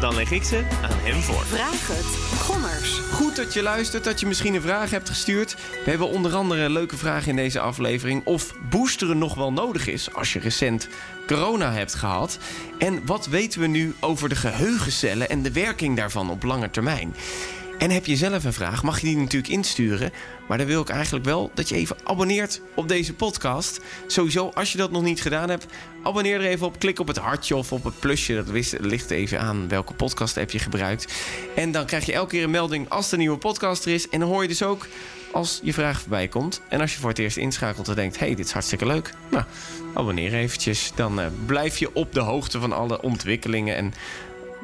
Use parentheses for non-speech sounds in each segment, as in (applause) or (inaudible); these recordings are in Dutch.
Dan leg ik ze aan hem voor. Vraag het. Gommers. Goed dat je luistert, dat je misschien een vraag hebt gestuurd. We hebben onder andere leuke vragen in deze aflevering. Of boosteren nog wel nodig is als je recent corona hebt gehad. En wat weten we nu over de geheugencellen en de werking daarvan op lange termijn? En heb je zelf een vraag, mag je die natuurlijk insturen. Maar dan wil ik eigenlijk wel dat je even abonneert op deze podcast. Sowieso, als je dat nog niet gedaan hebt, abonneer er even op. Klik op het hartje of op het plusje. Dat ligt even aan welke podcast app je gebruikt. En dan krijg je elke keer een melding als er een nieuwe podcast er is. En dan hoor je dus ook als je vraag voorbij komt. En als je voor het eerst inschakelt en denkt... hey, dit is hartstikke leuk. Nou, abonneer eventjes. Dan eh, blijf je op de hoogte van alle ontwikkelingen en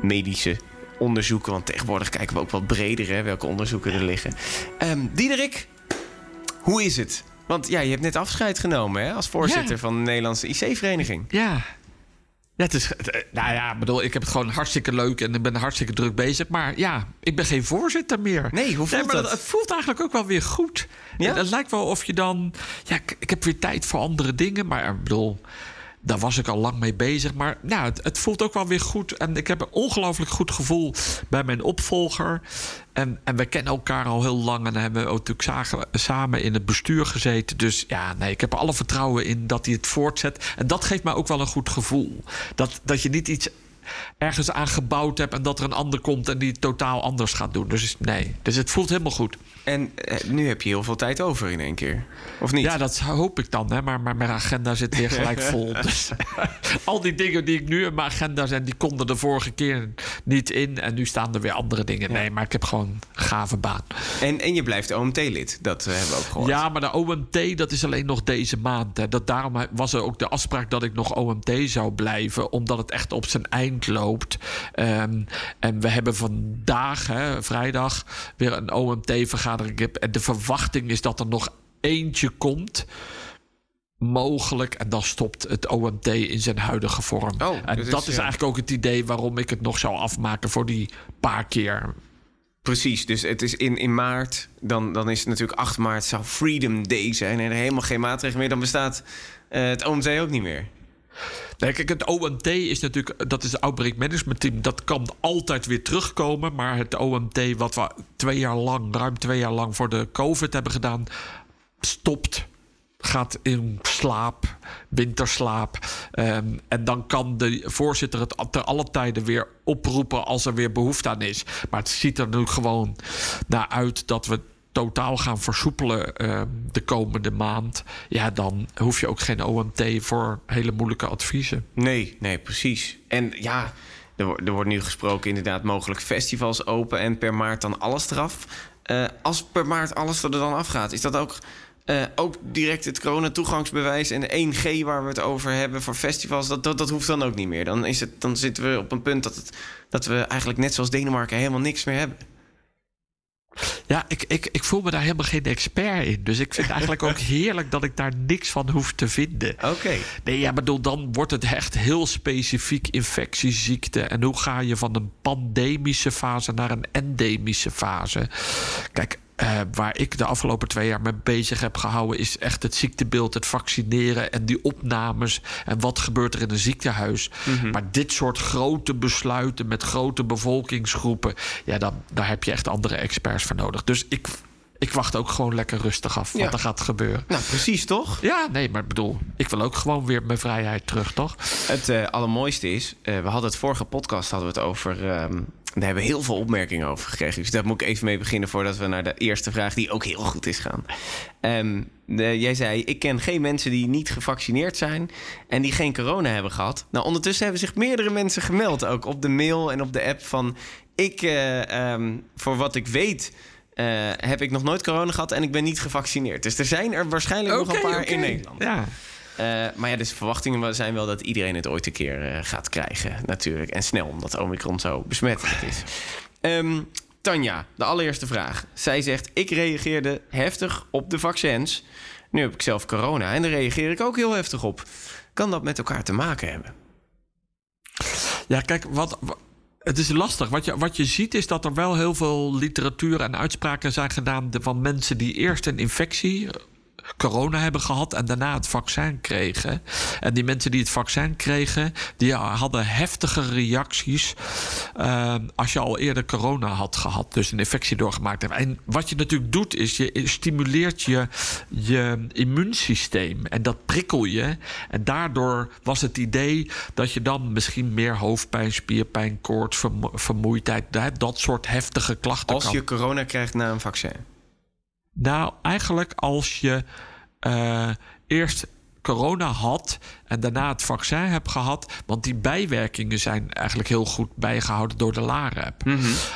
medische onderzoeken. Want tegenwoordig kijken we ook wat breder hè, welke onderzoeken er liggen. Ehm Diederik, hoe is het? Want ja, je hebt net afscheid genomen hè, als voorzitter Ja. van de Nederlandse IC-vereniging. Ja. Ja, het is, eh, nou ja, ik bedoel, ik heb het gewoon hartstikke leuk en ik ben hartstikke druk bezig. Maar ja, ik ben geen voorzitter meer. Nee, hoe voelt maar dat? Het voelt eigenlijk ook wel weer goed. Ja? Het, het lijkt wel of je dan... Ja, ik, ik heb weer tijd voor andere dingen. Maar ik bedoel, daar was ik al lang mee bezig. Maar ja, het, het voelt ook wel weer goed. En ik heb een ongelooflijk goed gevoel bij mijn opvolger. En, en we kennen elkaar al heel lang. En dan hebben we ook natuurlijk samen in het bestuur gezeten. Dus ja, nee, ik heb er alle vertrouwen in dat hij het voortzet. En dat geeft mij ook wel een goed gevoel. Dat, dat je niet iets ergens aan gebouwd hebt... en dat er een ander komt en die het totaal anders gaat doen. Dus nee, dus het voelt helemaal goed. En eh, nu heb je heel veel tijd over in één keer. Of niet? Ja, dat hoop ik dan. Hè? Maar, maar mijn agenda zit weer gelijk (laughs) vol. Dus (laughs) al die dingen die ik nu in mijn agenda zijn... die konden de vorige keer niet in. En nu staan er weer andere dingen. Nee, maar ik heb gewoon een gave baan. En, en je blijft OMT-lid. Dat eh, hebben we ook gehoord. Ja, maar de OMT, dat is alleen nog deze maand. Hè. Dat, daarom was er ook de afspraak dat ik nog OMT zou blijven. Omdat het echt op zijn eind loopt. Ehm, en we hebben vandaag, hè, vrijdag, weer een OMT-vergadering. En de verwachting is dat er nog eentje komt. Mogelijk. En dan stopt het OMT in zijn huidige vorm. Oh, en dus dat is, is ja. eigenlijk ook het idee waarom ik het nog zou afmaken voor die paar keer. Precies, dus het is in, in maart. Dan, dan is het natuurlijk 8 maart zou Freedom Day zijn. En er helemaal geen maatregelen meer. Dan bestaat eh, het OMT ook niet meer. Kijk, het OMT is natuurlijk, dat is het Outbreak Management Team. Dat kan altijd weer terugkomen. Maar het OMT, wat we twee jaar lang, ruim twee jaar lang voor de COVID hebben gedaan, stopt. Gaat in slaap, winterslaap. Ehm, en dan kan de voorzitter het ter alle tijden weer oproepen als er weer behoefte aan is. Maar het ziet er nu gewoon naar uit dat we totaal gaan versoepelen ehm, de komende maand. Ja, dan hoef je ook geen OMT voor hele moeilijke adviezen. Nee, nee, precies. En ja, er, er wordt nu gesproken inderdaad mogelijk festivals open... en per maart dan alles eraf. Eh, als per maart alles er dan afgaat, is dat ook... eh, ook direct het corona-toegangsbewijs en de 1G waar we het over hebben voor festivals, dat, dat, dat hoeft dan ook niet meer. Dan, is het, dan zitten we op een punt dat, het, dat we eigenlijk net zoals Denemarken helemaal niks meer hebben. Ja, ik, ik, ik voel me daar helemaal geen expert in. Dus ik vind eigenlijk ook (laughs) heerlijk dat ik daar niks van hoef te vinden. Oké. Nee, ja, bedoel, dan wordt het echt heel specifiek infectieziekte. En hoe ga je van een pandemische fase naar een endemische fase? Kijk, eh, waar ik de afgelopen twee jaar mee bezig heb gehouden, is echt het ziektebeeld, het vaccineren en die opnames. En wat gebeurt er in een ziekenhuis? Maar dit soort grote besluiten met grote bevolkingsgroepen, ja, dan, daar heb je echt andere experts voor nodig. Dus ik, ik wacht ook gewoon lekker rustig af wat Ja. er gaat gebeuren. Nou, precies toch? Ja, nee, maar ik bedoel, ik wil ook gewoon weer mijn vrijheid terug, toch? Het eh, allermooiste is, eh, we hadden het vorige podcast hadden we het over ehm, Daar hebben we heel veel opmerkingen over gekregen. Dus daar moet ik even mee beginnen voordat we naar de eerste vraag, die ook heel goed is, gaan. Ehm, de- jij zei: Ik ken geen mensen die niet gevaccineerd zijn en die geen corona hebben gehad. Nou, ondertussen hebben zich meerdere mensen gemeld, ook op de mail en op de app. Van ik, eh, ehm, voor wat ik weet, eh, heb ik nog nooit corona gehad en ik ben niet gevaccineerd. Dus er zijn er waarschijnlijk nog een paar in Nederland. Ja. Eh, maar ja, dus verwachtingen zijn wel dat iedereen het ooit een keer eh, gaat krijgen, natuurlijk. En snel, omdat Omicron zo besmettelijk is. Ehm, Tanja, de allereerste vraag. Zij zegt, ik reageerde heftig op de vaccins. Nu heb ik zelf corona en daar reageer ik ook heel heftig op. Kan dat met elkaar te maken hebben? Ja, kijk, wat, wa- het is lastig. Wat je, wat je ziet is dat er wel heel veel literatuur en uitspraken zijn gedaan van mensen die eerst een infectie, corona hebben gehad en daarna het vaccin kregen. En die mensen die het vaccin kregen, die hadden heftige reacties eh, als je al eerder corona had gehad, dus een infectie doorgemaakt hebt. En wat je natuurlijk doet, is je stimuleert je, je immuunsysteem en dat prikkel je. En daardoor was het idee dat je dan misschien meer hoofdpijn, spierpijn, koorts, vermo- vermoeidheid, dat, soort heftige klachten Als kan. je corona krijgt na een vaccin. Nou, eigenlijk als je eh, eerst corona had en daarna het vaccin hebt gehad, want die bijwerkingen zijn eigenlijk heel goed bijgehouden door de LAREP.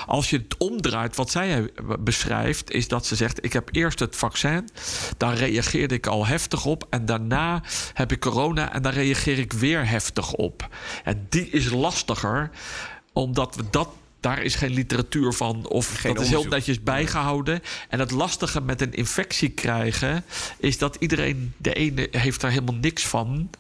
Als je het omdraait, wat zij eh, beschrijft, is dat ze zegt: Ik heb eerst het vaccin, daar reageerde ik al heftig op, en daarna heb ik corona en daar reageer ik weer heftig op. En die is lastiger, omdat we dat. Daar is geen literatuur van, of Geen dat is heel netjes bijgehouden. En het lastige met een infectie krijgen is dat iedereen, de ene heeft er helemaal niks van.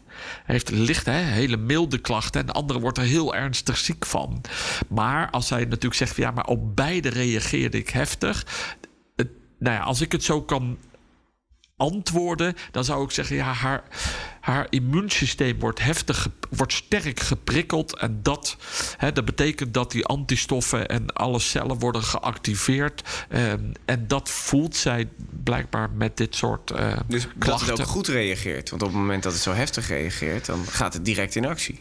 Hij heeft licht, hè, hele milde klachten. En de andere wordt er heel ernstig ziek van. Maar als zij natuurlijk zegt, van, ja, maar op beide reageerde ik heftig. Het, nou ja, als ik het zo kan antwoorden, dan zou ik zeggen: ja, haar, haar immuunsysteem wordt heftig, wordt sterk geprikkeld. En dat, hè, dat betekent dat die antistoffen en alle cellen worden geactiveerd. Ehm, en dat voelt zij blijkbaar met dit soort eh, Dus dat klachten. het ook goed reageert. Want op het moment dat het zo heftig reageert, dan gaat het direct in actie.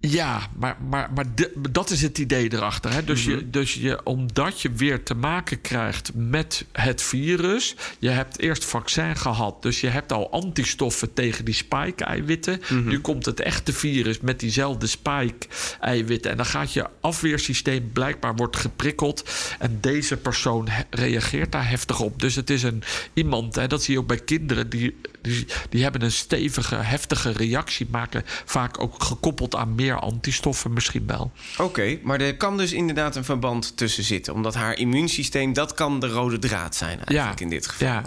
Ja, maar, maar, maar de- dat is het idee erachter. Hè? Dus, je, dus je, omdat je weer te maken krijgt met het virus. Je hebt eerst vaccin gehad, dus je hebt al antistoffen tegen die spike-eiwitten. Nu komt het echte virus met diezelfde spike-eiwitten. En dan gaat je afweersysteem blijkbaar wordt geprikkeld. En deze persoon reageert daar heftig op. Dus het is een, iemand, hè, dat zie je ook bij kinderen, die, die, die hebben een stevige, heftige reactie. Maken vaak ook gekoppeld aan meer antistoffen misschien wel. Oké, maar er kan dus inderdaad een verband tussen zitten. Omdat haar immuunsysteem, dat kan de rode draad zijn eigenlijk in dit geval. Ja.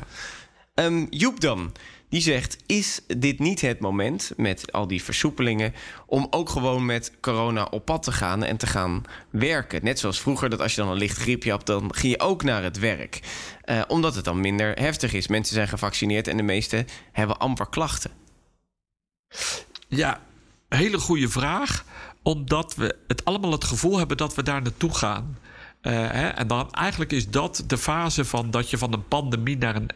Ehm, Joep dan, die zegt... is dit niet het moment, met al die versoepelingen... om ook gewoon met corona op pad te gaan en te gaan werken? Net zoals vroeger, dat als je dan een licht griepje had... dan ging je ook naar het werk. Eh, omdat het dan minder heftig is. Mensen zijn gevaccineerd en de meesten hebben amper klachten. Ja, hele goede vraag. Omdat we het allemaal het gevoel hebben dat we daar naartoe gaan. Eh, hè? En dan eigenlijk is dat de fase van dat je van een pandemie naar een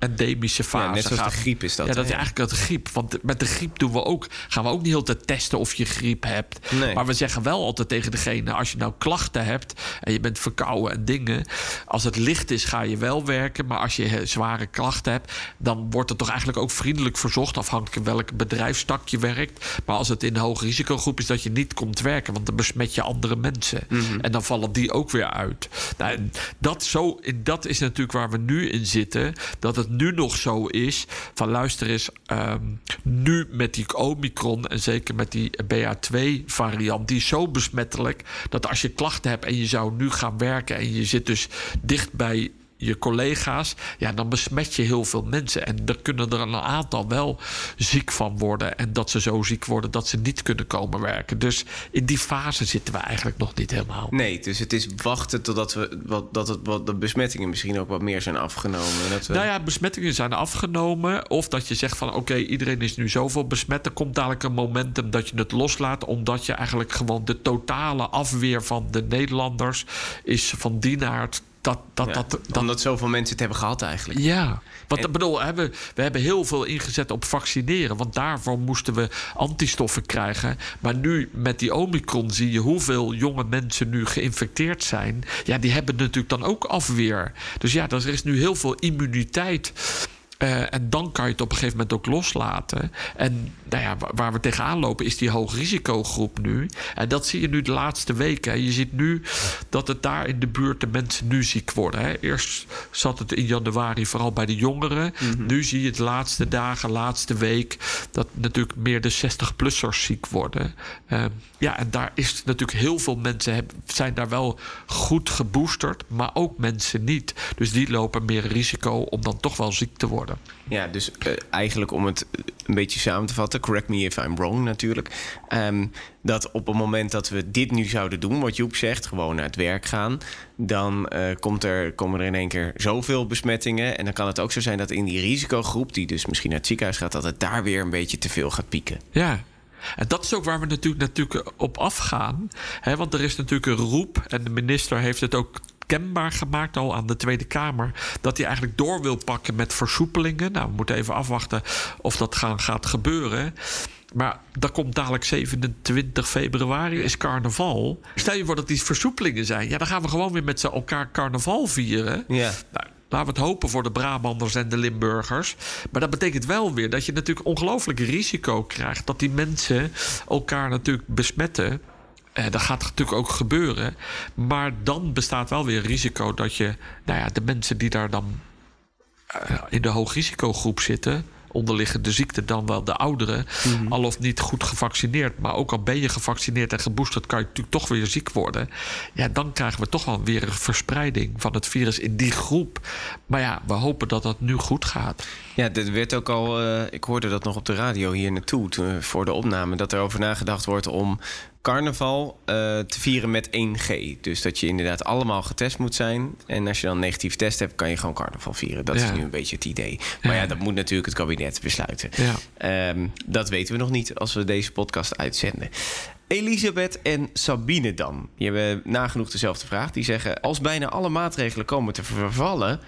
endemische fase Ja, net zoals gaat. de griep is dat. ja, dat is eigenlijk het griep. Want met de griep doen we ook, gaan we ook niet heel te testen of je griep hebt. Nee. Maar we zeggen wel altijd tegen degene: als je nou klachten hebt en je bent verkouden en dingen. Als het licht is, ga je wel werken. Maar als je zware klachten hebt, dan wordt het toch eigenlijk ook vriendelijk verzocht. Afhankelijk van welk bedrijfstak je werkt. Maar als het in een hoge risicogroep is, dat je niet komt werken. Want dan besmet je andere mensen. En dan vallen die ook weer uit. Nou, dat, zo, dat is natuurlijk waar we nu in zitten. Dat het nu nog zo is. Van luister eens, ehm, nu met die Omicron en zeker met die BA2-variant, die is zo besmettelijk dat als je klachten hebt en je zou nu gaan werken en je zit dus dicht bij je collega's, ja, dan besmet je heel veel mensen. En er kunnen er een aantal wel ziek van worden. En dat ze zo ziek worden dat ze niet kunnen komen werken. Dus in die fase zitten we eigenlijk nog niet helemaal. Nee, dus het is wachten totdat we, wat, dat het, wat de besmettingen misschien ook wat meer zijn afgenomen. en Dat we... Nou ja, besmettingen zijn afgenomen. Of dat je zegt van oké, iedereen is nu zoveel besmet. Er komt dadelijk een momentum dat je het loslaat. Omdat je eigenlijk gewoon de totale afweer van de Nederlanders is van die naar het dat, dat, Ja, dat, dat, Omdat zoveel mensen het hebben gehad eigenlijk. ja, want En- bedoel, hebben, we hebben heel veel ingezet op vaccineren. Want daarvoor moesten we antistoffen krijgen. Maar nu met die Omicron zie je hoeveel jonge mensen nu geïnfecteerd zijn. Ja, die hebben natuurlijk dan ook afweer. Dus ja, er is nu heel veel immuniteit. Eh, en dan kan je het op een gegeven moment ook loslaten. En nou ja, wa- waar we tegenaan lopen is die hoogrisicogroep nu. En dat zie je nu de laatste weken. hè. Je ziet nu dat het daar in de buurt de mensen nu ziek worden. Hè. Eerst zat het in januari vooral bij de jongeren. Nu zie je de laatste dagen, laatste week... dat natuurlijk meer de 60-plussers ziek worden. Eh, ja, en daar is natuurlijk heel veel mensen... zijn daar wel goed geboosterd, maar ook mensen niet. Dus die lopen meer risico om dan toch wel ziek te worden. Ja, dus eh, eigenlijk om het een beetje samen te vatten, correct me if I'm wrong natuurlijk. ehm, dat op het moment dat we dit nu zouden doen, wat Joep zegt, gewoon naar het werk gaan, dan eh, komt er, komen er in één keer zoveel besmettingen. En dan kan het ook zo zijn dat in die risicogroep, die dus misschien naar het ziekenhuis gaat, dat het daar weer een beetje te veel gaat pieken. Ja. En dat is ook waar we natuurlijk, natuurlijk op afgaan. Hè, want er is natuurlijk een roep, en de minister heeft het ook kenbaar gemaakt al aan de Tweede Kamer, dat hij eigenlijk door wil pakken met versoepelingen. Nou, we moeten even afwachten of dat gaan, gaat gebeuren. Maar dat komt dadelijk 27 februari, is carnaval. Stel je voor dat die versoepelingen zijn. Ja, dan gaan we gewoon weer met z'n elkaar carnaval vieren. Ja. Nou, laten we het hopen voor de Brabanders en de Limburgers. Maar dat betekent wel weer dat je natuurlijk ongelooflijk risico krijgt. Dat die mensen elkaar natuurlijk besmetten. Eh, dat gaat natuurlijk ook gebeuren. Maar dan bestaat wel weer risico dat je, nou ja, de mensen die daar dan eh, in de hoogrisicogroep zitten, onderliggende ziekte, dan wel de ouderen, al of niet goed gevaccineerd. Maar ook al ben je gevaccineerd en geboosterd, kan je natuurlijk toch weer ziek worden. Ja, dan krijgen we toch wel weer een verspreiding van het virus in die groep. Maar ja, we hopen dat dat nu goed gaat. Ja, dit werd ook al. eh, ik hoorde dat nog op de radio hier naartoe toen, voor de opname. Dat er over nagedacht wordt om carnaval eh, te vieren met 1G. Dus dat je inderdaad allemaal getest moet zijn. En als je dan een negatieve test hebt, kan je gewoon carnaval vieren. Dat Ja. is nu een beetje het idee. Maar ja, Ja. dat moet natuurlijk het kabinet besluiten. Ja. Ehm, dat weten we nog niet als we deze podcast uitzenden. Elisabeth en Sabine dan. Die hebben nagenoeg dezelfde vraag. Die zeggen: Als bijna alle maatregelen komen te vervallen.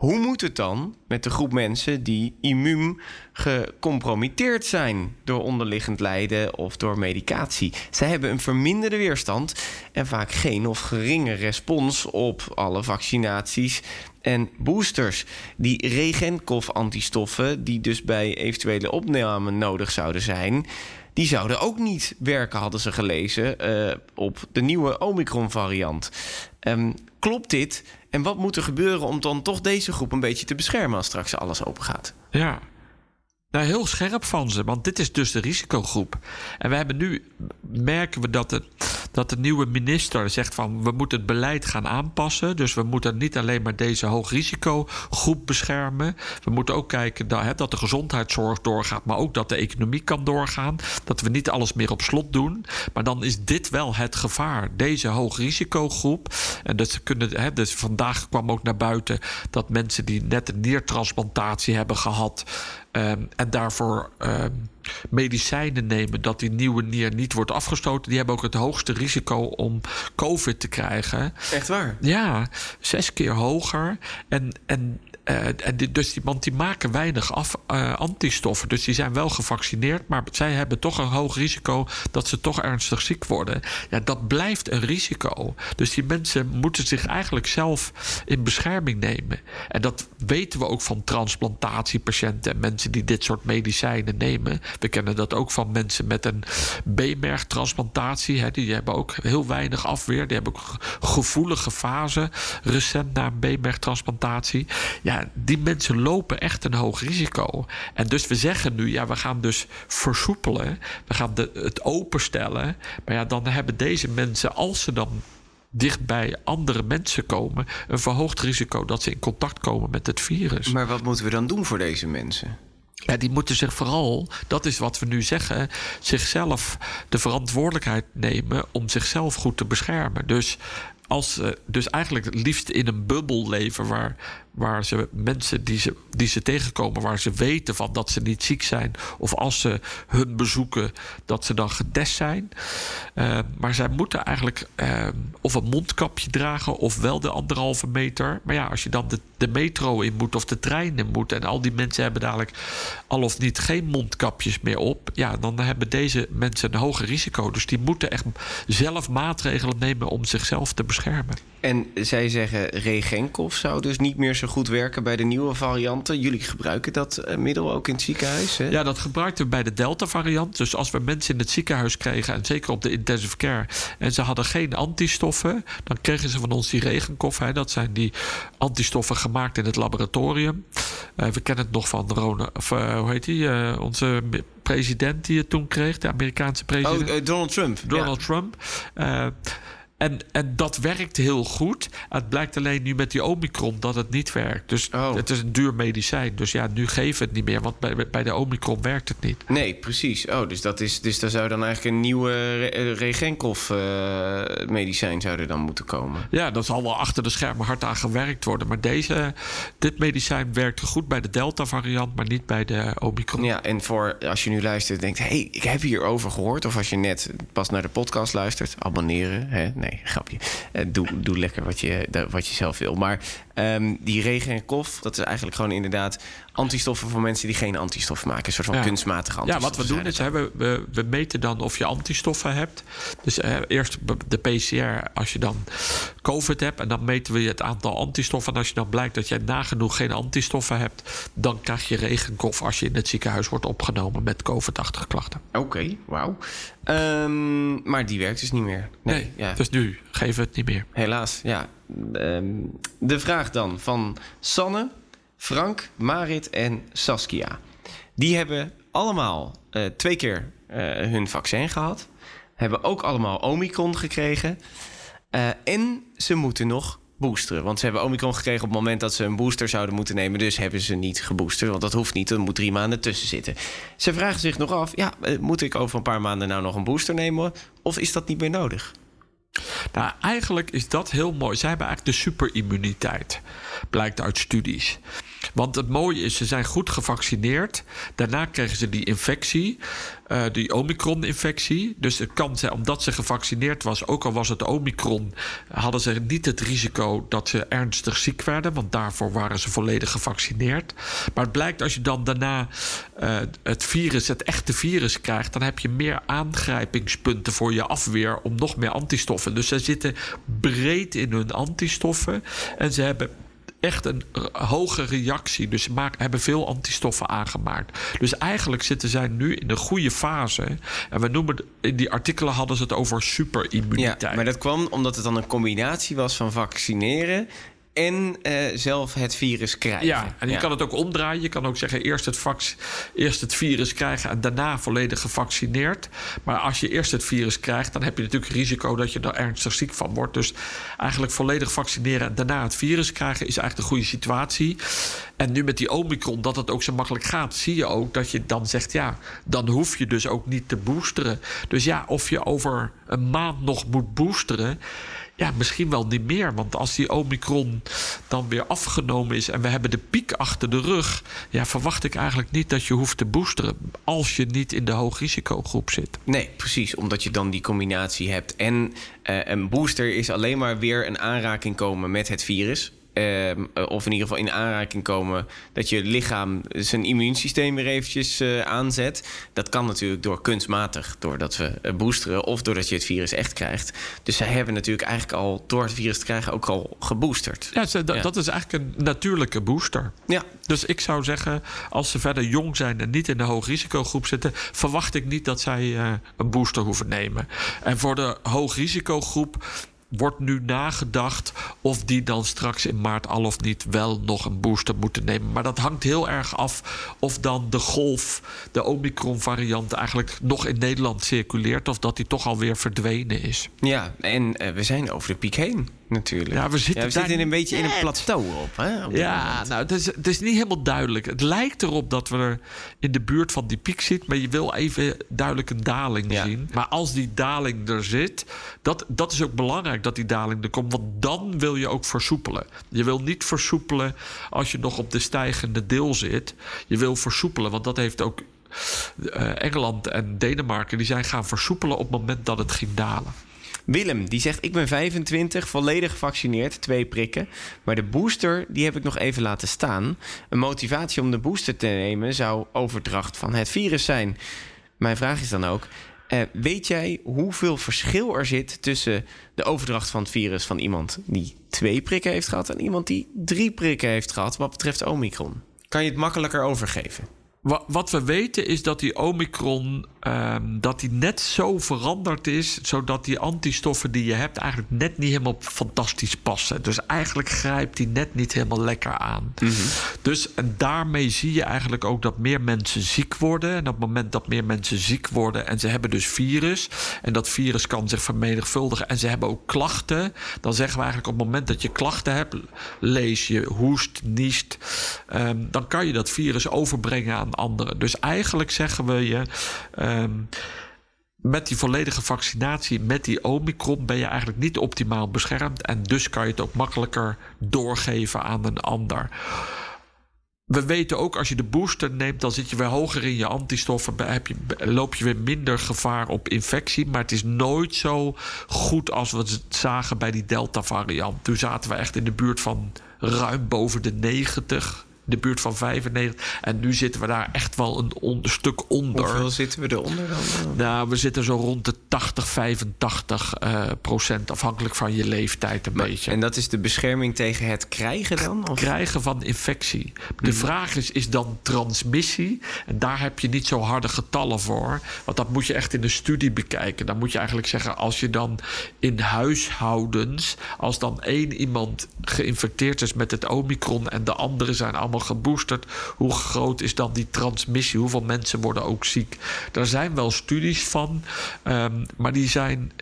Hoe moet het dan met de groep mensen die immuun gecompromitteerd zijn door onderliggend lijden of door medicatie? Zij hebben een verminderde weerstand en vaak geen of geringe respons op alle vaccinaties en boosters. Die regenkof-antistoffen, die dus bij eventuele opname nodig zouden zijn, die zouden ook niet werken, hadden ze gelezen, eh, op de nieuwe Omicron-variant. Ehm, klopt dit? En wat moet er gebeuren om dan toch deze groep een beetje te beschermen als straks alles open gaat? Ja. Nou, heel scherp van ze, want dit is dus de risicogroep. En we hebben nu, merken we dat de, dat de nieuwe minister zegt van... we moeten het beleid gaan aanpassen. Dus we moeten niet alleen maar deze hoogrisicogroep beschermen. We moeten ook kijken dat, hè, dat de gezondheidszorg doorgaat... maar ook dat de economie kan doorgaan. Dat we niet alles meer op slot doen. Maar dan is dit wel het gevaar, deze hoogrisicogroep. En dat kunnen, hè, dus vandaag kwam ook naar buiten... dat mensen die net een niertransplantatie hebben gehad... Ehm, en daarvoor ehm, medicijnen nemen dat die nieuwe nier niet wordt afgestoten. Die hebben ook het hoogste risico om COVID te krijgen. Echt waar? Ja, zes keer hoger. En, en, eh, dus die, want die maken weinig af, eh, antistoffen. Dus die zijn wel gevaccineerd, maar zij hebben toch een hoog risico dat ze toch ernstig ziek worden. Ja, dat blijft een risico. Dus die mensen moeten zich eigenlijk zelf in bescherming nemen. En dat weten we ook van transplantatiepatiënten en mensen die dit soort medicijnen nemen. We kennen dat ook van mensen met een B-mergtransplantatie. Hè, die hebben ook heel weinig afweer. Die hebben ook ge- gevoelige fase recent na een B-mergtransplantatie. Ja, die mensen lopen echt een hoog risico. En dus we zeggen nu, ja, we gaan dus versoepelen. We gaan de, het openstellen. Maar ja, dan hebben deze mensen, als ze dan dicht bij andere mensen komen, een verhoogd risico dat ze in contact komen met het virus. Maar wat moeten we dan doen voor deze mensen? Ja, die moeten zich vooral, dat is wat we nu zeggen, zichzelf de verantwoordelijkheid nemen om zichzelf goed te beschermen. Dus als dus eigenlijk het liefst in een bubbel leven waar, waar ze mensen die ze, die ze tegenkomen, waar ze weten van dat ze niet ziek zijn, of als ze hun bezoeken, dat ze dan getest zijn. Uh, maar zij moeten eigenlijk uh, of een mondkapje dragen of wel de anderhalve meter. Maar ja, als je dan de, de metro in moet of de trein in moet en al die mensen hebben dadelijk al of niet geen mondkapjes meer op, ja, dan hebben deze mensen een hoger risico. Dus die moeten echt zelf maatregelen nemen om zichzelf te beschermen. En zij zeggen Regenkov zou dus niet meer zo goed werken bij de nieuwe varianten. Jullie gebruiken dat uh, middel ook in het ziekenhuis? Hè? Ja, dat gebruikten we bij de Delta-variant. Dus als we mensen in het ziekenhuis kregen, en zeker op de intensive care, en ze hadden geen antistoffen, dan kregen ze van ons die Regenkov. Hè. Dat zijn die antistoffen gemaakt in het laboratorium. Uh, we kennen het nog van Rona, of, uh, hoe heet die? onze president die het toen kreeg, de Amerikaanse president. Oh, Donald Trump. Donald ja. Trump. En, en dat werkt heel goed. Het blijkt alleen nu met die Omicron dat het niet werkt. Dus oh. het is een duur medicijn. Dus ja, nu geven het niet meer. Want bij, bij de Omicron werkt het niet. Nee, precies. Oh, dus, dat is, dus daar zou dan eigenlijk een nieuwe Regenkov-medicijn uh, zou er dan moeten komen. Ja, dat zal wel achter de schermen hard aan gewerkt worden. Maar deze, dit medicijn werkt goed bij de Delta-variant, maar niet bij de Omicron. Ja, en voor als je nu luistert en denkt... hé, hey, ik heb hierover gehoord. Of als je net pas naar de podcast luistert, abonneren. Hè? Nee, nee, grapje. Uh, doe, doe lekker wat je, wat je zelf wil. Maar um, die regen en kof, dat is eigenlijk gewoon inderdaad antistoffen voor mensen die geen antistoffen maken. Een soort van ja. kunstmatige antistoffen. Ja, wat we doen is, hè, we, we, we, meten dan of je antistoffen hebt. Dus eerst de PCR als je dan COVID hebt. En dan meten we het aantal antistoffen. En als je dan blijkt dat jij nagenoeg geen antistoffen hebt... dan krijg je regenkof als je in het ziekenhuis wordt opgenomen met COVID-achtige klachten. Oké, okay, wauw. Um, maar die werkt dus niet meer. Nee, nee ja. dus nu geven we het niet meer. Helaas, ja. Um, de vraag dan van Sanne, Frank, Marit en Saskia. Die hebben allemaal uh, twee keer uh, hun vaccin gehad. Hebben ook allemaal Omicron gekregen. Uh, en ze moeten nog boosteren. Want ze hebben Omicron gekregen op het moment dat ze een booster zouden moeten nemen. Dus hebben ze niet geboosterd. Want dat hoeft niet. Er moet drie maanden tussen zitten. Ze vragen zich nog af: ja, moet ik over een paar maanden nou nog een booster nemen? Of is dat niet meer nodig? Nou, eigenlijk is dat heel mooi. Zij hebben eigenlijk de superimmuniteit, blijkt uit studies. Want het mooie is, ze zijn goed gevaccineerd. Daarna kregen ze die infectie, uh, die Omicron-infectie. Dus het kan zijn, omdat ze gevaccineerd was, ook al was het Omicron, hadden ze niet het risico dat ze ernstig ziek werden. Want daarvoor waren ze volledig gevaccineerd. Maar het blijkt als je dan daarna uh, het virus, het echte virus krijgt, dan heb je meer aangrijpingspunten voor je afweer om nog meer antistoffen. Dus ze zitten breed in hun antistoffen. En ze hebben echt een hoge reactie. Dus ze hebben veel antistoffen aangemaakt. Dus eigenlijk zitten zij nu in een goede fase. En we noemen in die artikelen hadden ze het over superimmuniteit. Ja, maar dat kwam omdat het dan een combinatie was van vaccineren en uh, zelf het virus krijgen. Ja, en je ja. kan het ook omdraaien. Je kan ook zeggen eerst het, eerst het virus krijgen en daarna volledig gevaccineerd. Maar als je eerst het virus krijgt, dan heb je natuurlijk risico dat je er ernstig ziek van wordt. Dus eigenlijk volledig vaccineren en daarna het virus krijgen is eigenlijk de goede situatie. En nu met die Omicron, dat het ook zo makkelijk gaat, zie je ook dat je dan zegt: ja, dan hoef je dus ook niet te boosteren. Dus ja, of je over een maand nog moet boosteren ja, misschien wel niet meer. Want als die Omicron dan weer afgenomen is en we hebben de piek achter de rug, ja, verwacht ik eigenlijk niet dat je hoeft te boosteren als je niet in de hoogrisicogroep zit. Nee, precies, omdat je dan die combinatie hebt. En uh, een booster is alleen maar weer een aanraking komen met het virus. Uh, of in ieder geval in aanraking komen dat je lichaam zijn immuunsysteem weer eventjes uh, aanzet. Dat kan natuurlijk door kunstmatig, doordat we uh, boosteren of doordat je het virus echt krijgt. Dus zij hebben natuurlijk eigenlijk al door het virus te krijgen ook al geboosterd. Ja, ze, ja. dat is eigenlijk een natuurlijke booster. Ja. Dus ik zou zeggen, als ze verder jong zijn en niet in de hoogrisicogroep zitten, verwacht ik niet dat zij een booster hoeven nemen. En voor de hoogrisicogroep wordt nu nagedacht of die dan straks in maart al of niet wel nog een booster moeten nemen. Maar dat hangt heel erg af of dan de golf, de Omicron-variant, eigenlijk nog in Nederland circuleert of dat die toch alweer verdwenen is. Ja, en uh, we zijn over de piek heen. Natuurlijk. Ja, we zitten we daar zitten een beetje in een plateau op. Hè, op Ja, moment. nou, het is, het is niet helemaal duidelijk. Het lijkt erop dat we er in de buurt van die piek zitten, maar je wil even duidelijk een daling Ja. zien. Maar als die daling er zit, dat, dat is ook belangrijk dat die daling er komt, want dan wil je ook versoepelen. Je wil niet versoepelen als je nog op de stijgende deel zit. Je wil versoepelen, want dat heeft ook eh, Engeland en Denemarken, die zijn gaan versoepelen op het moment dat het ging dalen. Willem, die zegt: Ik ben 25, volledig gevaccineerd, twee prikken. Maar de booster, die heb ik nog even laten staan. Een motivatie om de booster te nemen zou overdracht van het virus zijn. Mijn vraag is dan ook: eh, weet jij hoeveel verschil er zit tussen de overdracht van het virus van iemand die twee prikken heeft gehad en iemand die drie prikken heeft gehad wat betreft Omicron? Kan je het makkelijker overgeven? Wa- Wat we weten is dat die Omicron ehm, dat die net zo veranderd is, zodat die antistoffen die je hebt eigenlijk net niet helemaal fantastisch passen. Dus eigenlijk grijpt die net niet helemaal lekker aan. Dus en daarmee zie je eigenlijk ook dat meer mensen ziek worden. En op het moment dat meer mensen ziek worden en ze hebben dus virus en dat virus kan zich vermenigvuldigen en ze hebben ook klachten, dan zeggen we eigenlijk op het moment dat je klachten hebt, lees je hoest, niest, ehm, dan kan je dat virus overbrengen aan anderen. Dus eigenlijk zeggen we je. ehm, met die volledige vaccinatie, met die Omicron, ben je eigenlijk niet optimaal beschermd. En dus kan je het ook makkelijker doorgeven aan een ander. We weten ook als je de booster neemt, dan zit je weer hoger in je antistoffen. Heb je, loop je weer minder gevaar op infectie. Maar het is nooit zo goed als we het zagen bij die Delta-variant. Toen zaten we echt in de buurt van ruim boven de 90. De buurt van 95. En nu zitten we daar echt wel een on- stuk onder. Hoeveel zitten we eronder dan? Nou, we zitten zo rond de 80, 85 eh, procent, afhankelijk van je leeftijd een beetje. En dat is de bescherming tegen het krijgen dan? Of? krijgen van infectie. De vraag is, is dan transmissie? En daar heb je niet zo harde getallen voor. Want dat moet je echt in de studie bekijken. Dan moet je eigenlijk zeggen, als je dan in huishoudens... als dan één iemand geïnfecteerd is met het omicron... en de anderen zijn allemaal geboosterd... hoe groot is dan die transmissie? Hoeveel mensen worden ook ziek? Daar zijn wel studies van, ehm, maar die zijn...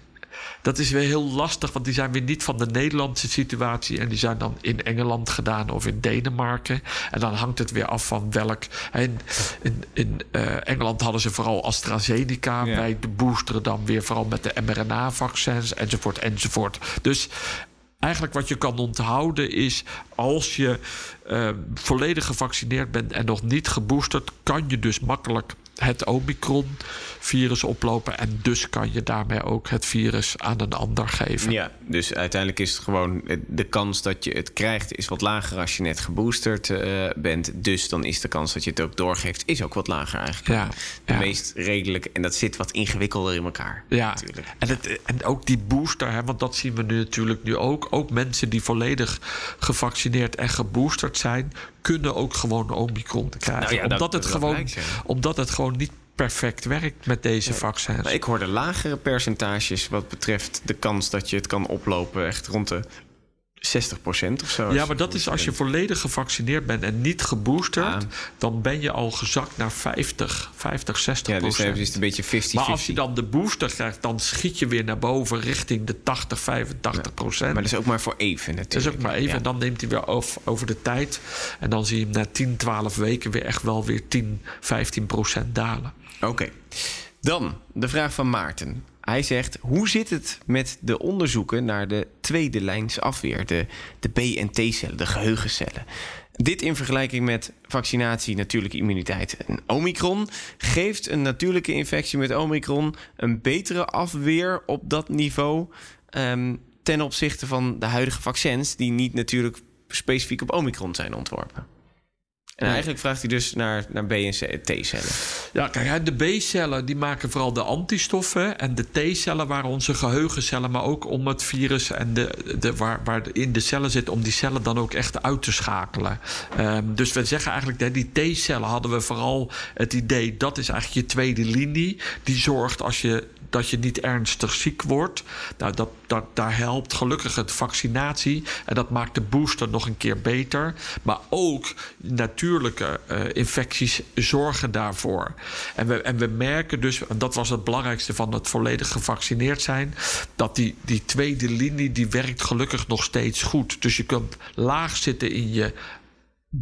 Dat is weer heel lastig, want die zijn weer niet van de Nederlandse situatie. En die zijn dan in Engeland gedaan of in Denemarken. En dan hangt het weer af van welk. In, in, in eh, Engeland hadden ze vooral AstraZeneca. Ja. Wij boosteren dan weer vooral met de mRNA-vaccins, enzovoort, enzovoort. Dus eigenlijk wat je kan onthouden is... als je eh, volledig gevaccineerd bent en nog niet geboosterd... kan je dus makkelijk het Omicron-virus oplopen. En dus kan je daarmee ook het virus aan een ander geven. Ja, dus uiteindelijk is het gewoon de kans dat je het krijgt is wat lager als je net geboosterd eh, bent. Dus dan is de kans dat je het ook doorgeeft is ook wat lager eigenlijk. Ja, De ja. meest redelijke en dat zit wat ingewikkelder in elkaar. Ja, natuurlijk. en, het, en ook die booster, hè, want dat zien we nu natuurlijk nu ook. Ook mensen die volledig gevaccineerd en geboosterd zijn, kunnen ook gewoon Omicron krijgen. Nou ja, dat- omdat, het dat gewoon, ja. omdat het gewoon niet perfect werkt met deze vaccins. Maar ik hoorde lagere percentages wat betreft de kans dat je het kan oplopen. Echt rond de 60% of zo. Ja, maar dat is als je volledig gevaccineerd bent en niet geboosterd, dan ben je al gezakt naar 50, 50 60 Ja, dus is het een beetje 50-50. Maar als je dan de booster krijgt, dan schiet je weer naar boven richting de 80, 85 procent. Maar dat is ook maar voor even natuurlijk. Dat is ook maar even. Ja. En dan neemt hij weer over, over de tijd. En dan zie je hem na 10, 12 weken weer echt wel weer 10, 15 procent dalen. Oké. Dan de vraag van Maarten. Hij zegt: Hoe zit het met de onderzoeken naar de tweede lijns afweer, de, de B- en T-cellen, de geheugencellen? Dit in vergelijking met vaccinatie, natuurlijke immuniteit en Omicron. Geeft een natuurlijke infectie met Omicron een betere afweer op dat niveau ehm, ten opzichte van de huidige vaccins, die niet natuurlijk specifiek op Omicron zijn ontworpen? En eigenlijk vraagt hij dus naar, naar B- en T-cellen. Ja, kijk, de B-cellen die maken vooral de antistoffen. En de T-cellen waren onze geheugencellen. Maar ook om het virus en de, de, waar, waar in de cellen zit, om die cellen dan ook echt uit te schakelen. Ehm, dus we zeggen eigenlijk, dat die T-cellen hadden we vooral het idee, dat is eigenlijk je tweede linie. Die zorgt als je dat je niet ernstig ziek wordt. Nou, dat, dat, daar helpt gelukkig het vaccinatie. En dat maakt de booster nog een keer beter. Maar ook natuurlijke uh, infecties zorgen daarvoor. En we, en we merken dus, en dat was het belangrijkste van het volledig gevaccineerd zijn, dat die, die tweede linie die werkt gelukkig nog steeds goed. Dus je kunt laag zitten in je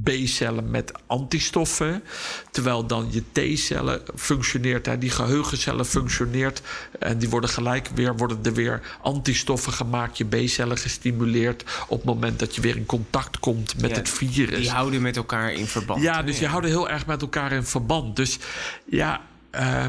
B-cellen met antistoffen. Terwijl dan je T-cellen functioneert. Hè, die geheugencellen functioneert. En die worden gelijk weer, worden er weer antistoffen gemaakt. Je B-cellen gestimuleerd. Op het moment dat je weer in contact komt met het virus. Die houden met elkaar in verband. Ja, dus je houden heel erg met elkaar in verband. Dus ja, uh,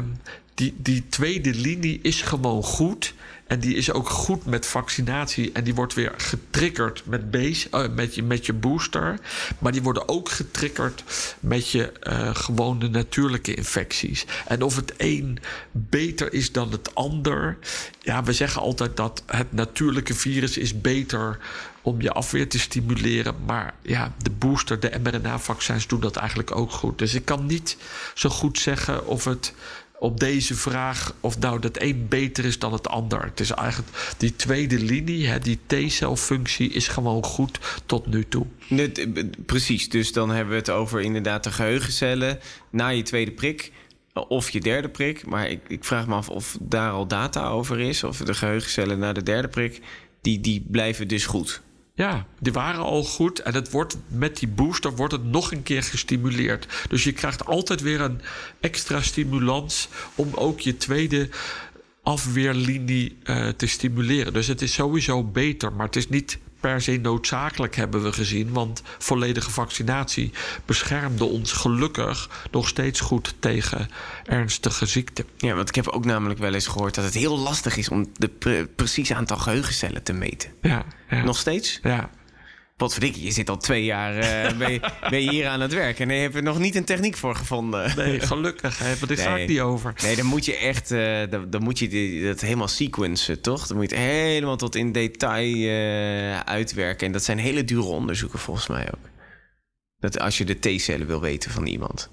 die, die tweede linie is gewoon goed. En die is ook goed met vaccinatie. En die wordt weer getriggerd met, base, uh, met, je, met je booster. Maar die worden ook getriggerd met je uh, gewone natuurlijke infecties. En of het een beter is dan het ander. Ja, we zeggen altijd dat het natuurlijke virus is beter om je afweer te stimuleren. Maar ja, de booster, de mRNA-vaccins doen dat eigenlijk ook goed. Dus ik kan niet zo goed zeggen of het op deze vraag of nou dat een beter is dan het ander. Het is eigenlijk die tweede linie, hè, die T-celfunctie is gewoon goed tot nu toe. Net, precies, dus dan hebben we het over inderdaad de geheugencellen na je tweede prik of je derde prik. Maar ik, ik vraag me af of daar al data over is, of de geheugencellen na de derde prik, die, die blijven dus goed. Ja, die waren al goed. En het wordt, met die booster wordt het nog een keer gestimuleerd. Dus je krijgt altijd weer een extra stimulans om ook je tweede afweerlinie uh, te stimuleren. Dus het is sowieso beter, maar het is niet per se noodzakelijk, hebben we gezien. Want volledige vaccinatie beschermde ons gelukkig nog steeds goed tegen ernstige ziekte. Ja, want ik heb ook namelijk wel eens gehoord dat het heel lastig is om de pre precieze aantal geheugencellen te meten. Ja, ja. Nog steeds? Ja. Wat verdikke, je zit al twee jaar uh, ben, je, (laughs) ben, je, hier aan het werk en je hebt er nog niet een techniek voor gevonden. Nee, gelukkig. Maar dit nee. gaat niet over. Nee, dan moet je echt, uh, dan, dan, moet je die, dat helemaal sequencen, toch? Dan moet je het helemaal tot in detail uh, uitwerken. En dat zijn hele dure onderzoeken volgens mij ook. Dat als je de T-cellen wil weten van iemand.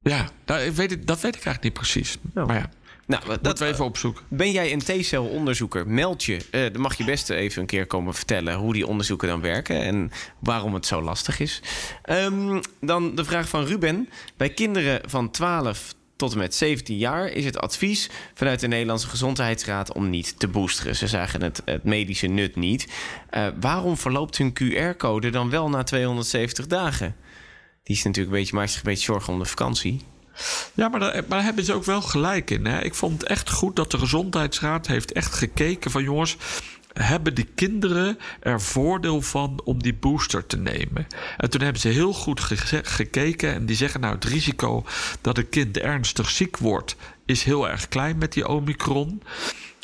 Ja, dat weet, ik, dat weet ik eigenlijk niet precies. Oh. Maar ja. Nou, dat we even opzoeken. Ben jij een T-cel-onderzoeker? Meld je. Uh, dan mag je best even een keer komen vertellen hoe die onderzoeken dan werken en waarom het zo lastig is. Um, dan de vraag van Ruben. Bij kinderen van 12 tot en met 17 jaar is het advies vanuit de Nederlandse Gezondheidsraad om niet te boosteren. Ze zagen het, het medische nut niet. Uh, waarom verloopt hun QR-code dan wel na 270 dagen? Die is natuurlijk een beetje, maakt zich een beetje zorgen om de vakantie. Ja, maar daar, maar daar, hebben ze ook wel gelijk in. Hè? Ik vond het echt goed dat de Gezondheidsraad heeft echt gekeken van jongens. Hebben die kinderen er voordeel van om die booster te nemen? En toen hebben ze heel goed ge gekeken en die zeggen: Nou, het risico dat een kind ernstig ziek wordt, is heel erg klein met die Omicron.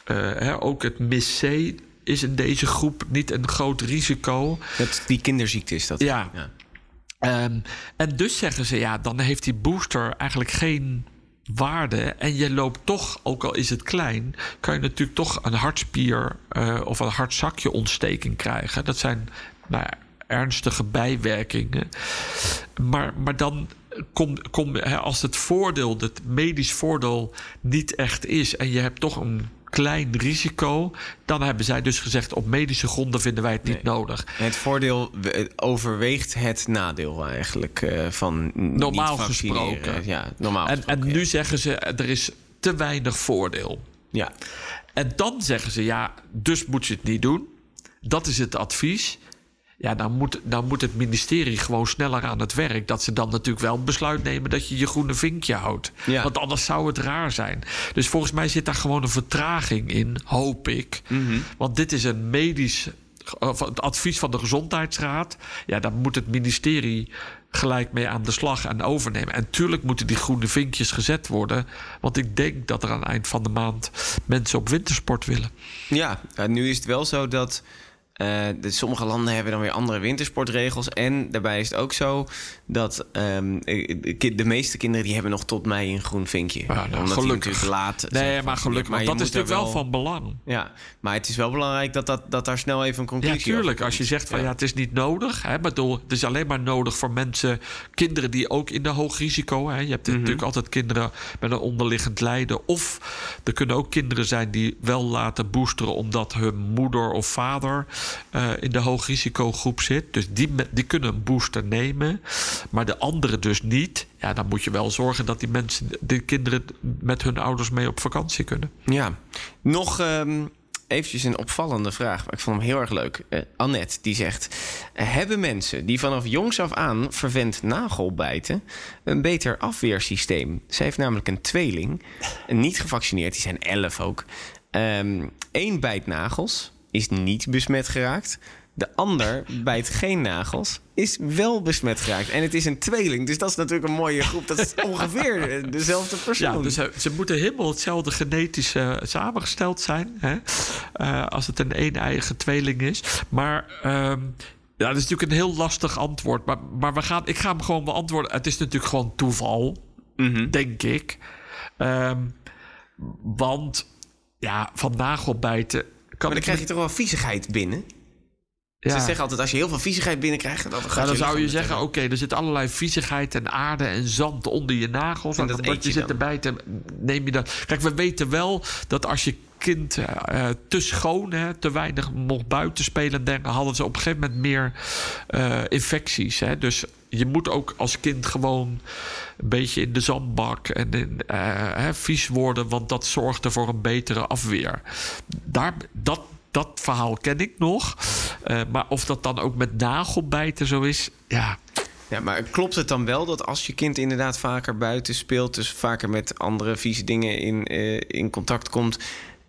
Uh, hè, ook het mis C is in deze groep niet een groot risico. Het, die kinderziekte is dat. Ja. ja. Um, en dus zeggen ze, ja, dan heeft die booster eigenlijk geen waarde. En je loopt toch, ook al is het klein, kan je natuurlijk toch een hartspier uh, of een hartzakje ontsteking krijgen. Dat zijn nou ernstige bijwerkingen. Maar, maar dan kom, kom, als het voordeel, het medisch voordeel, niet echt is en je hebt toch een klein risico. Dan hebben zij dus gezegd: op medische gronden vinden wij het niet nee. nodig. Het voordeel overweegt het nadeel eigenlijk uh, van. Normaal gesproken. Ja, normaal en, gesproken, en nu ja. zeggen ze: er is te weinig voordeel. Ja. En dan zeggen ze: ja, dus moet je het niet doen. Dat is het advies. Ja, dan moet, dan moet het ministerie gewoon sneller aan het werk. Dat ze dan natuurlijk wel een besluit nemen dat je je groene vinkje houdt. Ja. Want anders zou het raar zijn. Dus volgens mij zit daar gewoon een vertraging in, hoop ik. Mm -hmm. Want dit is een medisch. Het advies van de gezondheidsraad. Ja, daar moet het ministerie gelijk mee aan de slag en overnemen. En tuurlijk moeten die groene vinkjes gezet worden. Want ik denk dat er aan het eind van de maand mensen op wintersport willen. Ja, nu is het wel zo dat. Eh, de, sommige landen hebben dan weer andere wintersportregels. En daarbij is het ook zo dat ehm, de meeste kinderen die hebben nog tot mei een groen vinkje. Ja, nou, Omdat die gelukkig. natuurlijk laat. Nee, maar gelukkig, Maar dat is natuurlijk wel van belang. Ja, maar het is wel belangrijk dat, dat, dat daar snel even een Ja, conclusie tuurlijk. over Als je zegt van ja, Ja. het is niet nodig. Hè, bedoel, het is alleen maar nodig voor mensen, kinderen die ook in de hoog risico. Hè, je hebt Mhm. natuurlijk altijd kinderen met een onderliggend lijden. Of er kunnen ook kinderen zijn die wel laten boosteren omdat hun moeder of vader eh, in de hoog risicogroep zit. Dus die, die kunnen een booster nemen. Maar de anderen dus niet. Ja, dan moet je wel zorgen dat die mensen, de kinderen met hun ouders mee op vakantie kunnen. Ja, nog ehm, eventjes een opvallende vraag, maar ik vond hem heel erg leuk. Eh, Annette, die zegt... eh, hebben mensen die vanaf jongs af aan verwend nagelbijten... een beter afweersysteem? Zij heeft namelijk een tweeling, niet gevaccineerd, die zijn elf ook. Eén bijt nagels, is niet besmet geraakt... De ander bijt geen nagels, is wel besmet geraakt. En het is een tweeling, dus dat is natuurlijk een mooie groep. Dat is (laughs) ongeveer eh, dezelfde persoon. Ja, dus ze, ze moeten helemaal hetzelfde genetisch eh, samengesteld zijn. Hè? Eh, als het een een-eigen tweeling is. Maar ehm, ja, dat is natuurlijk een heel lastig antwoord. Maar, maar we gaan, ik ga hem gewoon beantwoorden. Het is natuurlijk gewoon toeval, Mhm. denk ik. Ehm, want ja, van nagelbijten... Maar dan krijg je toch wel viezigheid binnen? Ze ja. zeggen altijd, als je heel veel viezigheid binnenkrijgt... Dan, gaat Ja, dan zou je zeggen, oké, er zit allerlei viezigheid en aarde en zand onder je nagels. En En dat je je zit erbij te neem je dat. Kijk, we weten wel dat als je kind eh, te schoon, hè, te weinig mocht buiten spelen, hadden ze op een gegeven moment meer eh, infecties. Hè. Dus je moet ook als kind gewoon een beetje in de zandbak en in, eh, hè, vies worden, want dat zorgde voor een betere afweer. Daar, dat, dat verhaal ken ik nog. Eh, maar of dat dan ook met nagelbijten zo is, ja. Ja, maar klopt het dan wel dat als je kind inderdaad vaker buiten speelt... dus vaker met andere vieze dingen in, eh, in contact komt...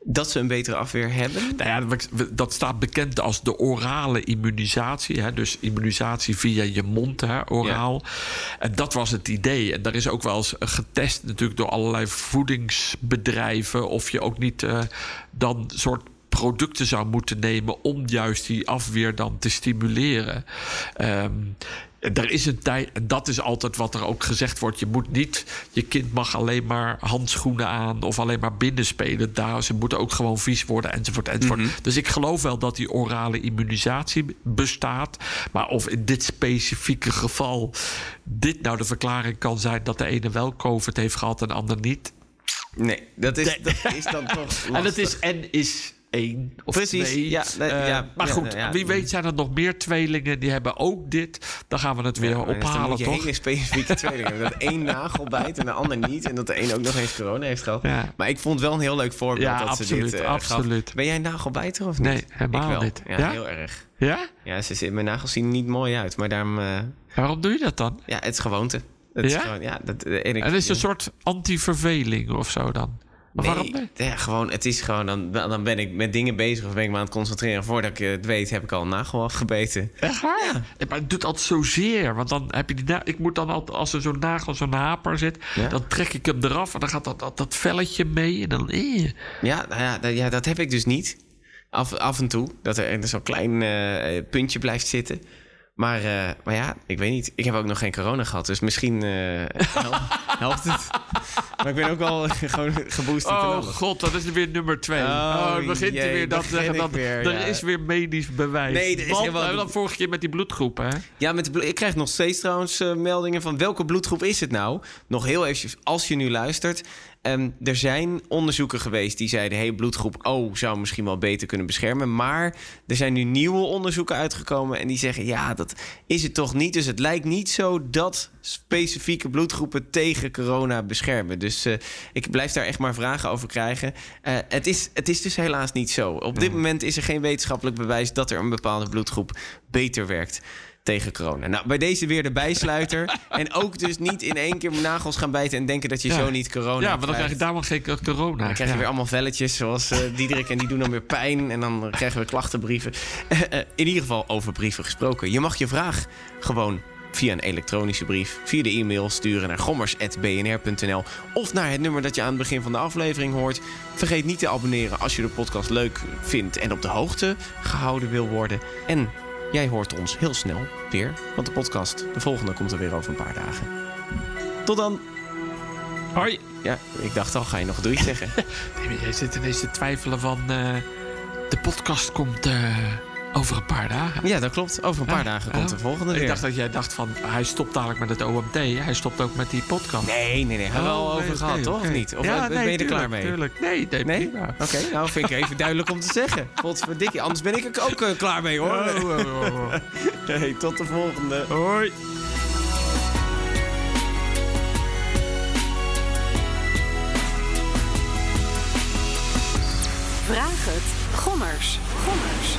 dat ze een betere afweer hebben? Nou ja, dat staat bekend als de orale immunisatie. Hè? Dus immunisatie via je mond, hè, oraal. En dat was het idee. En daar is ook wel eens getest natuurlijk door allerlei voedingsbedrijven... of je ook niet eh, dan soort producten zou moeten nemen... om juist die afweer dan te stimuleren. Ehm er is een tijd, en dat is altijd wat er ook gezegd wordt. Je moet niet, je kind mag alleen maar handschoenen aan of alleen maar binnen spelen. Daar, ze moeten ook gewoon vies worden, enzovoort, enzovoort. Dus ik geloof wel dat die orale immunisatie bestaat. Maar of in dit specifieke geval dit nou de verklaring kan zijn dat de ene wel COVID heeft gehad en de ander niet. Nee, dat is, dat is dan toch (laughs) En het is N is één of Precies, twee. ja, nee, Eh, ja, maar ja, goed, ja. wie weet zijn er nog meer tweelingen die hebben ook dit. Dan gaan we het weer maar dus dan ophalen, moet je toch? specifieke (laughs) tweeling hebben. Dat één nagel bijt en de ander niet. En dat de een ook nog eens corona heeft gehad. Maar ik vond het wel een heel leuk voorbeeld Ja, dat ze dit gaf. absoluut. Ben jij een nagelbijter of niet? Nee, helemaal ik wel. niet. Ja, heel erg. Ja? Ja, ze, ze- mijn nagels zien niet mooi uit. Maar daarom... eh, Waarom doe je dat dan? ja, het is gewoonte. Het Ja? Is gewoon, ja, dat, en ik- En is een soort anti-verveling of zo dan? Maar Nee, waarom niet? ja, gewoon, het is gewoon, dan, dan ben ik met dingen bezig of ben ik me aan het concentreren. Voordat ik het weet, heb ik al een nagel afgebeten. Echt waar? Ja. Maar het doet altijd zozeer. Want dan heb je die na- Ik moet dan altijd, als er zo'n nagel, zo'n haper zit, Ja. dan trek ik hem eraf en dan gaat dat, dat, dat velletje mee. En dan. Eh. Ja, nou ja, dat, ja, dat heb ik dus niet. Af, af en toe. Dat er er zo'n klein eh, puntje blijft zitten. Maar, eh, maar ja, ik weet niet. Ik heb ook nog geen corona gehad. Dus misschien eh, hel- (laughs) helpt het. Maar ik ben ook wel (laughs) gewoon geboosterd. en Oh god, dat is er weer nummer twee. Oh, Oh, begint jee, weer dat zeggen. Dat, weer, er is weer medisch bewijs. Nee, er is Want, helemaal- dan vorige keer met die bloedgroepen, hè? Ja, met de ik krijg nog steeds trouwens eh, meldingen van welke bloedgroep is het nou? Nog heel eventjes, als je nu luistert. Ehm, er zijn onderzoeken geweest die zeiden... hey, bloedgroep O zou misschien wel beter kunnen beschermen. Maar er zijn nu nieuwe onderzoeken uitgekomen... en die zeggen, ja, dat is het toch niet. Dus het lijkt niet zo dat specifieke bloedgroepen tegen corona beschermen. Dus eh, ik blijf daar echt maar vragen over krijgen. Eh, het, is, het is dus helaas niet zo. Op dit moment is er geen wetenschappelijk bewijs... dat er een bepaalde bloedgroep beter werkt tegen corona. Nou, bij deze weer de bijsluiter. (laughs) en ook dus niet in één keer mijn nagels gaan bijten... en denken dat je Ja. zo niet corona ja, maar dan krijg je krijgt. daarom geen co- corona. Dan krijg je Ja. weer allemaal velletjes zoals eh Diederik... en die doen dan weer pijn en dan krijgen we klachtenbrieven. Eh, eh, in ieder geval over brieven gesproken. Je mag je vraag gewoon via een elektronische brief, via de e-mail sturen naar gommers.bnr.nl of naar het nummer dat je aan het begin van de aflevering hoort. Vergeet niet te abonneren als je de podcast leuk vindt en op de hoogte gehouden wil worden. En jij hoort ons heel snel weer, want de podcast, de volgende, komt er weer over een paar dagen. Tot dan! Hoi. Ja, ik dacht al, ga je nog doei zeggen? (laughs) Nee, jij zit ineens te twijfelen van... eh, de podcast komt eh, over een paar dagen. ja, dat klopt. Over een paar Ah, dagen komt ah. de volgende Ik dacht dat jij dacht van... hij stopt dadelijk met het OMT. Hij stopt ook met die podcast. Nee, nee, nee. Hebben we al Oh, over nee, gehad, toch? Of niet? Of ja, ben nee, je er tuurlijk, klaar mee? Tuurlijk. Nee, nee, Nee? Oké, nou vind ik even duidelijk om te zeggen. (laughs) Potverdikkie, anders ben ik er ook eh, klaar mee hoor. Oh, oh, oh, oh. (laughs) Hey, tot de volgende. Hoi. Vraag het. Gommers. Gommers.